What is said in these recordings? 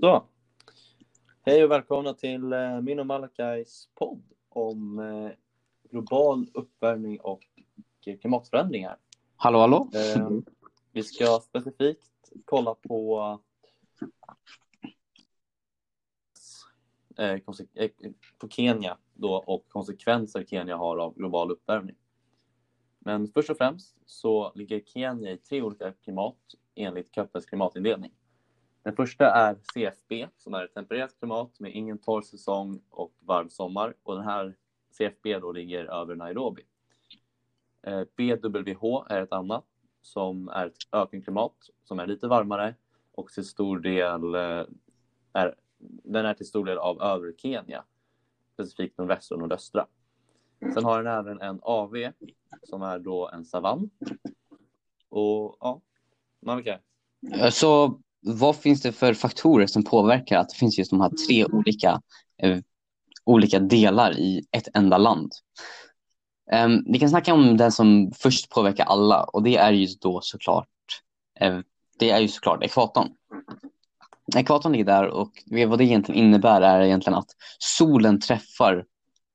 Så. Hej och välkomna till eh, min och Malakais podd om eh, global uppvärmning och klimatförändringar. Hallå, hallå. Eh, vi ska specifikt kolla på på Kenya då och konsekvenser Kenya har av global uppvärmning. Men först och främst så ligger Kenya i tre olika klimat enligt Köppens klimatindelning. Den första är CFB som är ett tempererat klimat med ingen torr säsong och varm sommar och den här CFB då ligger över Nairobi. Eh, BWH är ett annat som är ett ökenklimat som är lite varmare och till stor del eh, är, den är till stor del av övre Kenya, specifikt nordvästra och nordöstra. Sen har den även en AV som är då en savann. Och ja, Malika. Eh, så vad finns det för faktorer som påverkar att det finns just de här tre olika, eh, olika delar i ett enda land? Um, vi kan snacka om den som först påverkar alla och det är ju då såklart eh, det är ju såklart ekvatorn. Ekvatorn ligger där och vad det egentligen innebär är egentligen att solen träffar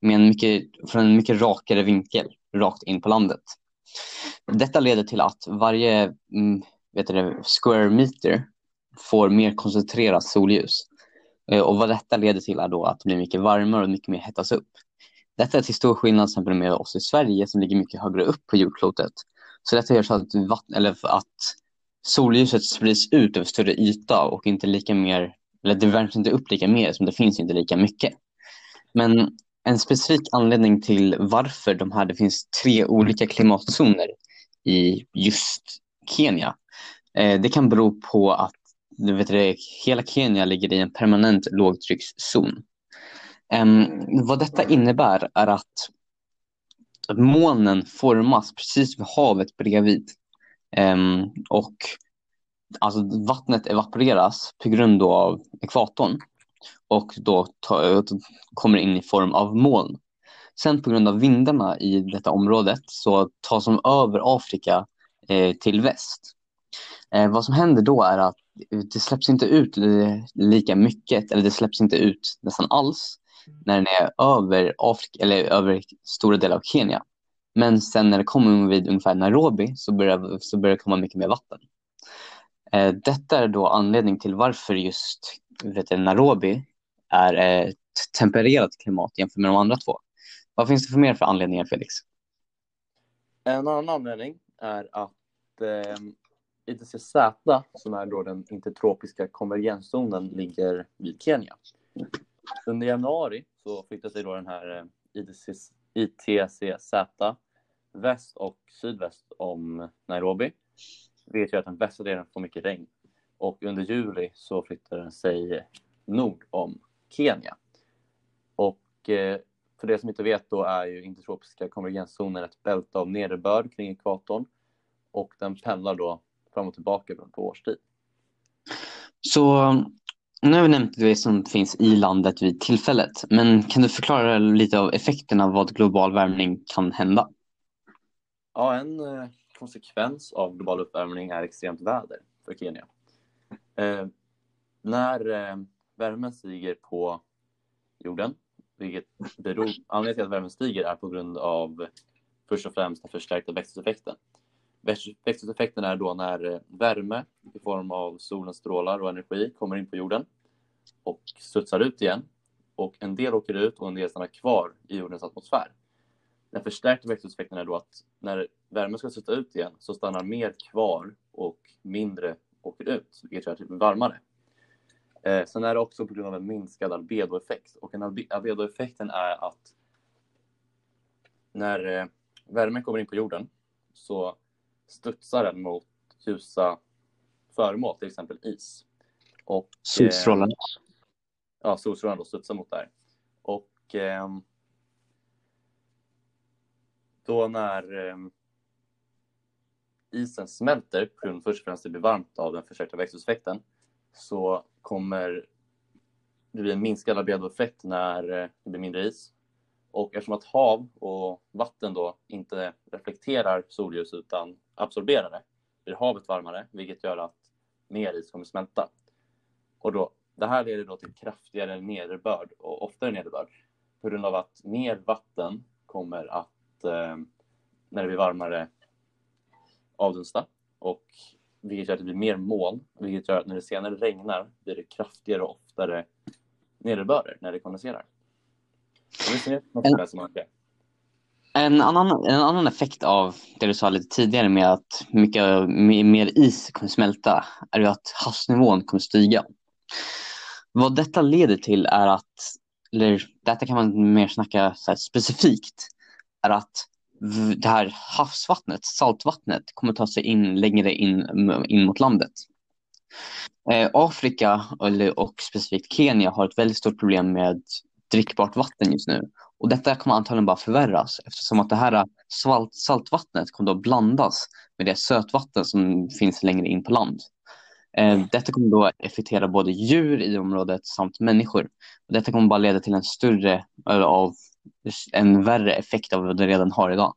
med en mycket, från en mycket rakare vinkel rakt in på landet. Detta leder till att varje mm, vet du, square meter får mer koncentrerat solljus. Eh, och vad detta leder till är då att det blir mycket varmare och mycket mer hettas upp. Detta är till stor skillnad till med oss i Sverige som ligger mycket högre upp på jordklotet. Så detta gör så att, vatten, eller att solljuset sprids ut över större yta och inte lika mer, eller det värms inte upp lika mer som det finns inte lika mycket. Men en specifik anledning till varför de här, det finns tre olika klimatzoner i just Kenya. Eh, det kan bero på att du vet det, hela Kenya ligger i en permanent lågtryckszon. Um, vad detta innebär är att molnen formas precis vid havet bredvid. Um, och alltså vattnet evaporeras på grund av ekvatorn och då ta, kommer in i form av moln. Sen på grund av vindarna i detta området så tas de över Afrika eh, till väst. Eh, vad som händer då är att det släpps inte ut lika mycket, eller det släpps inte ut nästan alls när den är över Afrika, eller över stora delar av Kenya. Men sen när det kommer vid ungefär Nairobi så börjar, så börjar det komma mycket mer vatten. Eh, detta är då anledning till varför just vet du, Nairobi är ett tempererat klimat jämfört med de andra två. Vad finns det för mer för anledningar, Felix? En annan anledning är att eh, ITCZ, som är då den intertropiska konvergenszonen, ligger vid Kenya. Under januari så flyttade sig då den här eh, ITCZ, ITCZ väst och sydväst om Nairobi. Vilket gör att den västra delen får mycket regn. Och under juli så flyttar den sig nord om Kenya. Och eh, för det som inte vet då är ju intertropiska konvergenszonen ett bälte av nederbörd kring ekvatorn och den pendlar då fram och tillbaka beroende på årstid. Så nu har vi nämnt det som finns i landet vid tillfället, men kan du förklara lite av effekterna av vad global värmning kan hända? Ja, en eh, konsekvens av global uppvärmning är extremt väder för Kenya. Eh, när eh, värmen stiger på jorden, vilket beror, anledningen till att värmen stiger är på grund av först och främst den förstärkta växthuseffekten. Växthuseffekten är då när eh, värme i form av solens strålar och energi kommer in på jorden och studsar ut igen. Och en del åker ut och en del stannar kvar i jordens atmosfär. Den förstärkta växthuseffekten är då att när värmen ska studsa ut igen så stannar mer kvar och mindre åker ut, vilket gör att det blir varmare. Eh, sen är det också på grund av en minskad albedoeffekt. Och en albedoeffekten är att när eh, värmen kommer in på jorden så studsar den mot ljusa föremål, till exempel is. Och, Solstrålarna. Eh, ja, solstrålarna studsar mot där. Och eh, då när eh, isen smälter, på grund först och främst det blir varmt av den förstärkta växthuseffekten, så kommer det bli en minskad albedoeffekt när eh, det blir mindre is. Och eftersom att hav och vatten då inte reflekterar solljus utan absorberar det, blir havet varmare, vilket gör att mer is kommer smälta. Och då det här leder då till kraftigare nederbörd och oftare nederbörd på grund av att mer vatten kommer att, eh, när det blir varmare, avdunsta och vilket gör att det blir mer moln, vilket gör att när det senare regnar blir det kraftigare och oftare nederbörder när det kondenserar. En annan, en annan effekt av det du sa lite tidigare med att mycket mer is kommer smälta är ju att havsnivån kommer stiga. Vad detta leder till är att, eller detta kan man mer snacka specifikt, är att det här havsvattnet, saltvattnet, kommer ta sig in längre in, in mot landet. Eh, Afrika och specifikt Kenya har ett väldigt stort problem med drickbart vatten just nu. Och detta kommer antagligen bara förvärras eftersom att det här äh, salt, saltvattnet kommer då blandas med det sötvatten som finns längre in på land. Eh, detta kommer då effektera både djur i området samt människor. Och detta kommer bara leda till en större, av en värre effekt av vad det redan har idag.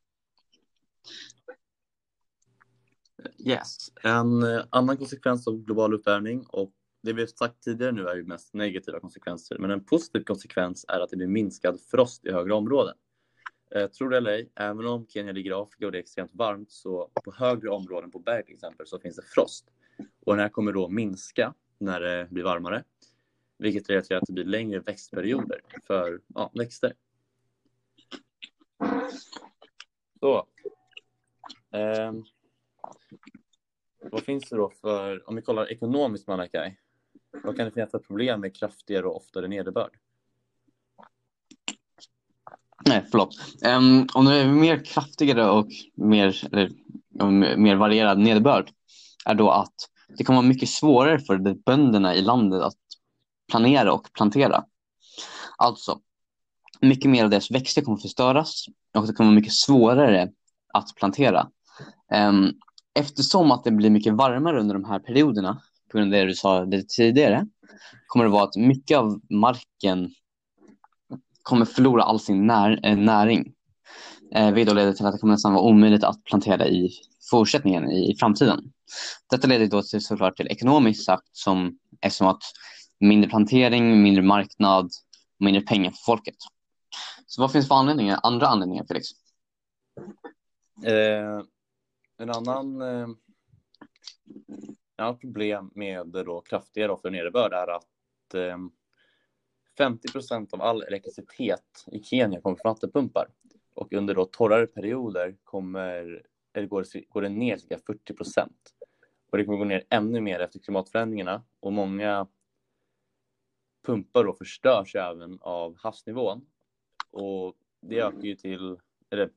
Yes, en eh, annan konsekvens av global uppvärmning och det vi sagt tidigare nu är ju mest negativa konsekvenser, men en positiv konsekvens är att det blir minskad frost i högre områden. Eh, tror det eller ej, även om Kenya ligger i Afrika och det är extremt varmt så på högre områden på berg till exempel så finns det frost. Och den här kommer då minska när det blir varmare, vilket leder till att det blir längre växtperioder för ja, växter. Så. Eh, vad finns det då för, om vi kollar ekonomiskt Malakai, vad kan det finnas för problem med kraftigare och oftare nederbörd? Nej, förlåt. Um, om det är mer kraftigare och mer, eller, mer varierad nederbörd är då att det kommer vara mycket svårare för bönderna i landet att planera och plantera. Alltså, mycket mer av deras växter kommer förstöras och det kommer vara mycket svårare att plantera. Um, eftersom att det blir mycket varmare under de här perioderna, på grund av det du sa lite tidigare, kommer det vara att mycket av marken kommer förlora all sin när, eh, näring. Eh, vilket leder till att det kommer nästan vara omöjligt att plantera i fortsättningen, i, i framtiden. Detta leder då till, såklart till ekonomiskt sagt som eftersom att mindre plantering, mindre marknad, mindre pengar för folket. Så vad finns för anledningar, andra anledningar Felix? Eh, en annan eh, annat problem med eh, då kraftigare och nederbörd är att eh, 50 procent av all elektricitet i Kenya kommer från vattenpumpar och under då torrare perioder kommer, eller går, går det ner cirka 40 procent. Och det kommer gå ner ännu mer efter klimatförändringarna och många pumpar då förstörs även av havsnivån. Och det ökar ju till, eller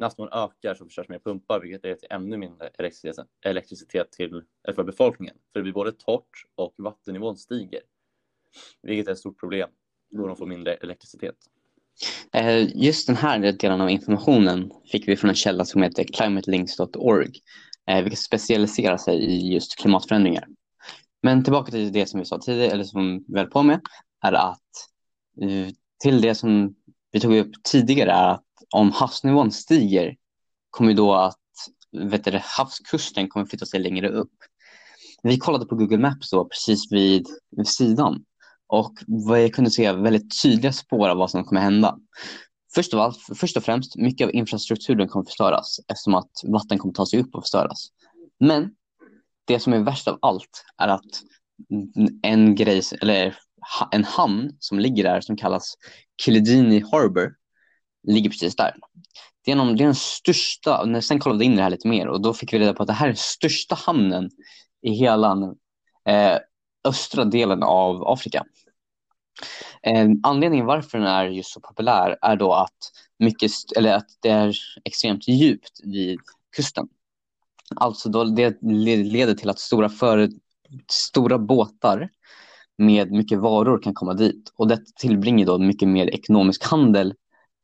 när havsnivån ökar så förstörs mer pumpar vilket leder till ännu mindre elektricitet, till, eh, för befolkningen. För det blir både torrt och vattennivån stiger. Vilket är ett stort problem då de får mindre elektricitet. Eh, just den här delen av informationen fick vi från en källa som heter climatelinks.org, eh, vilket specialiserar sig i just klimatförändringar. Men tillbaka till det som vi sa tidigare, eller som vi höll på med, är att till det som vi tog upp tidigare är att om havsnivån stiger kommer då att vet du, havskusten kommer flytta sig längre upp. Vi kollade på Google Maps då precis vid, vid sidan och vi kunde se väldigt tydliga spår av vad som kommer hända. Först, av allt, först och främst, mycket av infrastrukturen kommer förstöras eftersom att vatten kommer ta sig upp och förstöras. Men det som är värst av allt är att en grej, eller en hamn som ligger där som kallas Kilidini Harbor ligger precis där. Det är, någon, det är den största, sen kollade vi in det här lite mer och då fick vi reda på att det här är den största hamnen i hela eh, östra delen av Afrika. Eh, anledningen varför den är just så populär är då att, mycket, eller att det är extremt djupt vid kusten. Alltså då det leder till att stora, för, stora båtar med mycket varor kan komma dit och det tillbringar då mycket mer ekonomisk handel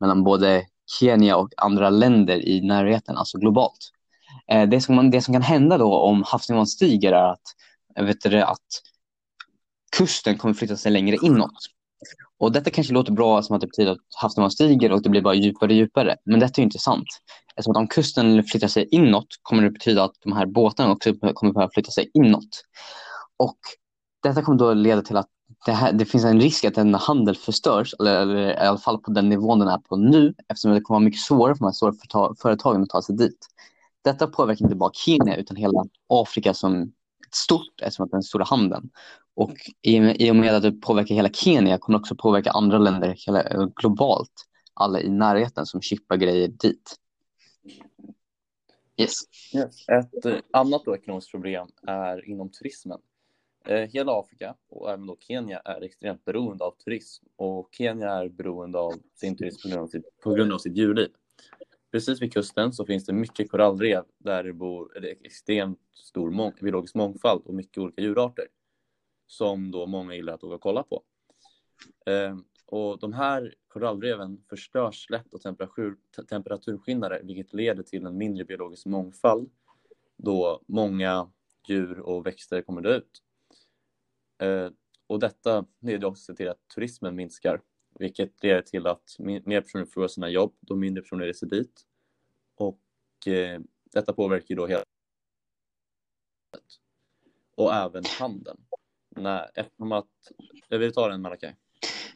mellan både Kenya och andra länder i närheten, alltså globalt. Eh, det, som, det som kan hända då om havsnivån stiger är att, eh, vet du, att kusten kommer flytta sig längre inåt. Och detta kanske låter bra som att det betyder att havsnivån stiger och det blir bara djupare och djupare. Men detta är inte sant. Eftersom att om kusten flyttar sig inåt kommer det betyda att de här båtarna också kommer behöva flytta sig inåt. Och detta kommer då leda till att det, här, det finns en risk att en handel förstörs, eller, eller i alla fall på den nivån den är på nu, eftersom det kommer vara mycket svårare för de här stora företagen att ta sig dit. Detta påverkar inte bara Kenya utan hela Afrika som stort eftersom att den stora handeln. Och i, och med att det påverkar hela Kenya kommer det också påverka andra länder hela, globalt. Alla i närheten som chippar grejer dit. Yes. yes. Ett eh, annat då ekonomiskt problem är inom turismen. Eh, hela Afrika och även då Kenya är extremt beroende av turism och Kenya är beroende av sin turism på grund av sitt, på grund av sitt djurliv. Precis vid kusten så finns det mycket korallrev där det bor det extremt stor mång biologisk mångfald och mycket olika djurarter som då många gillar att åka och kolla på. Eh, och de här korallreven förstörs lätt av temperatur, temperaturskillnader vilket leder till en mindre biologisk mångfald då många djur och växter kommer dö ut. Eh, och detta leder också till att turismen minskar vilket leder till att mer personer förlorar sina jobb då mindre personer reser dit. Och eh, detta påverkar då hela och även handeln. Nej, eftersom att, jag vill ta den Malakai.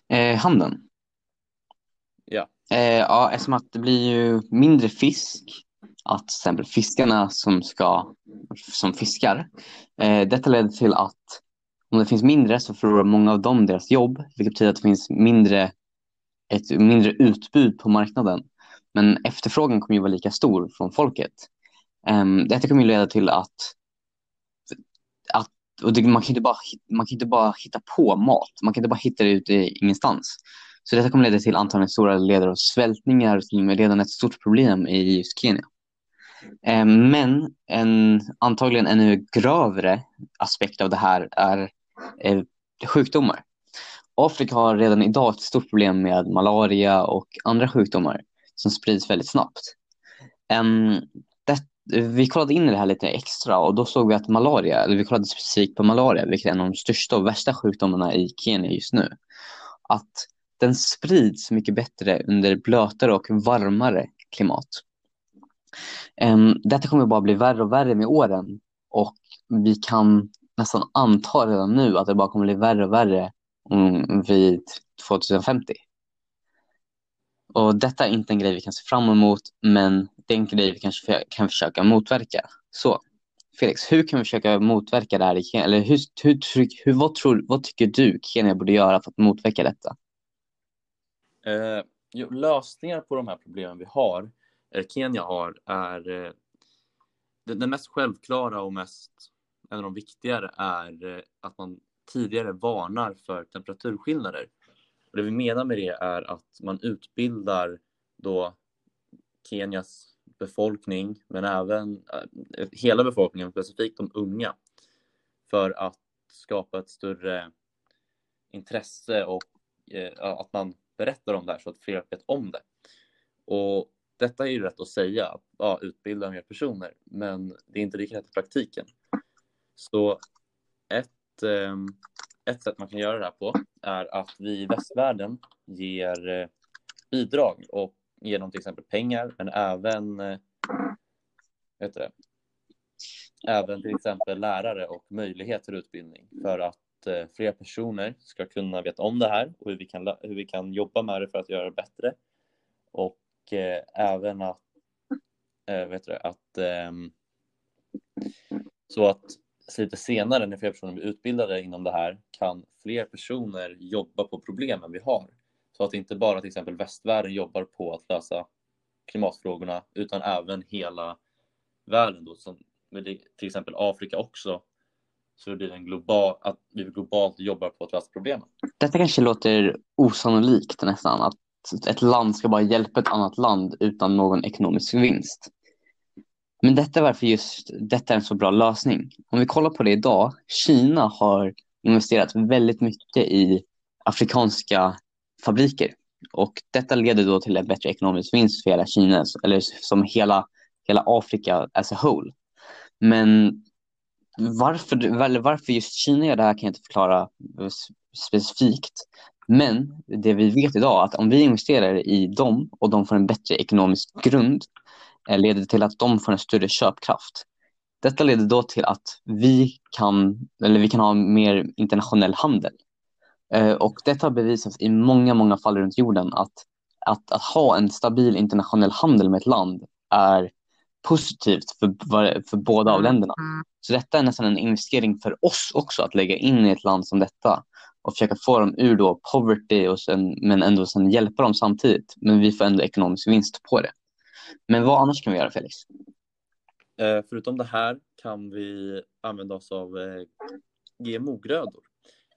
Eh, handeln? Ja. Eh, ja, eftersom att det blir ju mindre fisk, att till exempel fiskarna som ska, som fiskar, eh, detta leder till att om det finns mindre så förlorar många av dem deras jobb, vilket betyder att det finns mindre, ett mindre utbud på marknaden. Men efterfrågan kommer ju vara lika stor från folket. Um, detta kommer ju leda till att, att och det, man, kan inte bara, man kan inte bara hitta på mat, man kan inte bara hitta det ute i ingenstans. Så detta kommer leda till antagligen stora leder av svältningar som är redan ett stort problem i just Kenya. Ehm, men en antagligen ännu grövre aspekt av det här är eh, sjukdomar. Afrika har redan idag ett stort problem med malaria och andra sjukdomar som sprids väldigt snabbt. Um, det, vi kollade in i det här lite extra och då såg vi att malaria, eller vi kollade specifikt på malaria, vilket är en av de största och värsta sjukdomarna i Kenya just nu, att den sprids mycket bättre under blötare och varmare klimat. Um, detta kommer bara bli värre och värre med åren och vi kan nästan antar redan nu att det bara kommer bli värre och värre mm, vid 2050. Och detta är inte en grej vi kan se fram emot, men det är en grej vi kanske kan försöka motverka. Så Felix, hur kan vi försöka motverka det här i Kenya? Eller hur, hur, hur, vad, tror, vad tycker du Kenya borde göra för att motverka detta? Eh, jo, lösningar på de här problemen vi har, eller Kenya har, är eh, den mest självklara och mest en av de viktigare är eh, att man tidigare varnar för temperaturskillnader. Och det vi menar med det är att man utbildar då Kenyas befolkning, men även äh, hela befolkningen, specifikt de unga, för att skapa ett större intresse och eh, att man berättar om det här så att fler vet om det. Och detta är ju rätt att säga, att ja, utbilda mer personer, men det är inte lika rätt i praktiken. Så ett, ehm, ett sätt man kan göra det här på är att vi i västvärlden ger eh, bidrag och ger dem till exempel pengar, men även, eh, vet det, även till exempel lärare och möjlighet till utbildning för att eh, fler personer ska kunna veta om det här och hur vi kan, hur vi kan jobba med det för att göra det bättre. Och även att, vet du, att ehm, så att lite senare när fler personer blir utbildade inom det här kan fler personer jobba på problemen vi har. Så att inte bara till exempel västvärlden jobbar på att lösa klimatfrågorna utan även hela världen då, som till exempel Afrika också så det är en global, att vi globalt jobbar på att lösa problemen. Detta kanske låter osannolikt nästan, att ett land ska bara hjälpa ett annat land utan någon ekonomisk vinst. Men detta är varför just detta är en så bra lösning. Om vi kollar på det idag, Kina har investerat väldigt mycket i afrikanska fabriker och detta leder då till en bättre ekonomisk vinst för hela Kina, eller som hela, hela Afrika as a whole. Men varför, varför just Kina gör det här kan jag inte förklara specifikt. Men det vi vet idag är att om vi investerar i dem och de får en bättre ekonomisk grund leder till att de får en större köpkraft. Detta leder då till att vi kan, eller vi kan ha mer internationell handel. Eh, och detta har bevisats i många, många fall runt jorden att, att, att ha en stabil internationell handel med ett land är positivt för, för båda av länderna. Så detta är nästan en investering för oss också att lägga in i ett land som detta och försöka få dem ur då poverty och sen, men ändå sen hjälpa dem samtidigt. Men vi får ändå ekonomisk vinst på det. Men vad annars kan vi göra Felix? Eh, förutom det här kan vi använda oss av eh, GMO-grödor,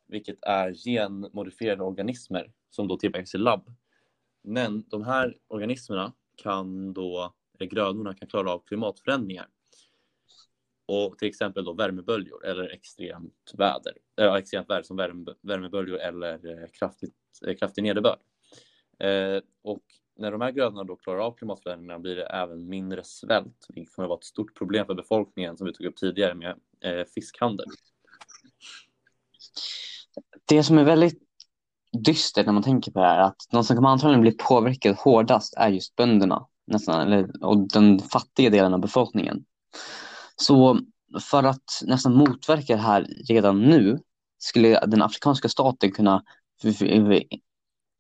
vilket är genmodifierade organismer som då tillverkas i labb. Men de här organismerna kan då, grödorna kan klara av klimatförändringar och till exempel då värmeböljor eller extremt väder, äh, extremt väder som värme, värmeböljor eller eh, kraftigt, eh, kraftig nederbörd. Eh, och när de här grödorna då klarar av klimatförändringarna blir det även mindre svält, vilket kommer att vara ett stort problem för befolkningen som vi tog upp tidigare med eh, fiskhandel. Det som är väldigt dystert när man tänker på det här är att de som kommer antagligen bli påverkade hårdast är just bönderna nästan, eller, och den fattiga delen av befolkningen. Så för att nästan motverka det här redan nu skulle den afrikanska staten kunna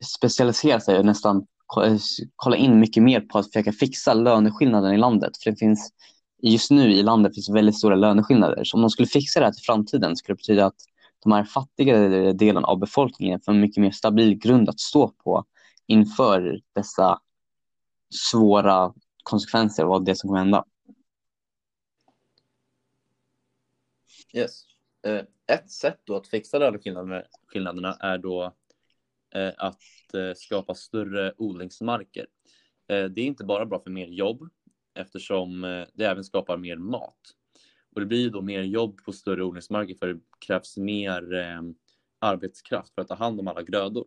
specialisera sig och nästan Eh, kolla in mycket mer på att försöka fixa löneskillnaden i landet. För det finns just nu i landet finns väldigt stora löneskillnader. Så om de skulle fixa det här till framtiden skulle det betyda att de här fattigare delen av befolkningen får en mycket mer stabil grund att stå på inför dessa svåra konsekvenser av det som kommer hända. Yes. Eh, ett sätt då att fixa löneskillnaderna är då att eh, skapa större odlingsmarker. Det är inte bara bra för mer jobb eftersom det även skapar mer mat. Och det blir då mer jobb på större odlingsmarker för det krävs mer arbetskraft för att ta hand om alla grödor.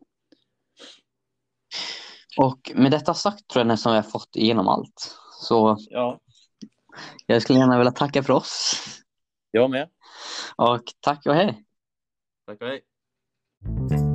Och med detta sagt tror jag nästan vi har fått igenom allt. Så ja. jag skulle gärna vilja tacka för oss. Jag med. Och tack och hej. Tack och hej.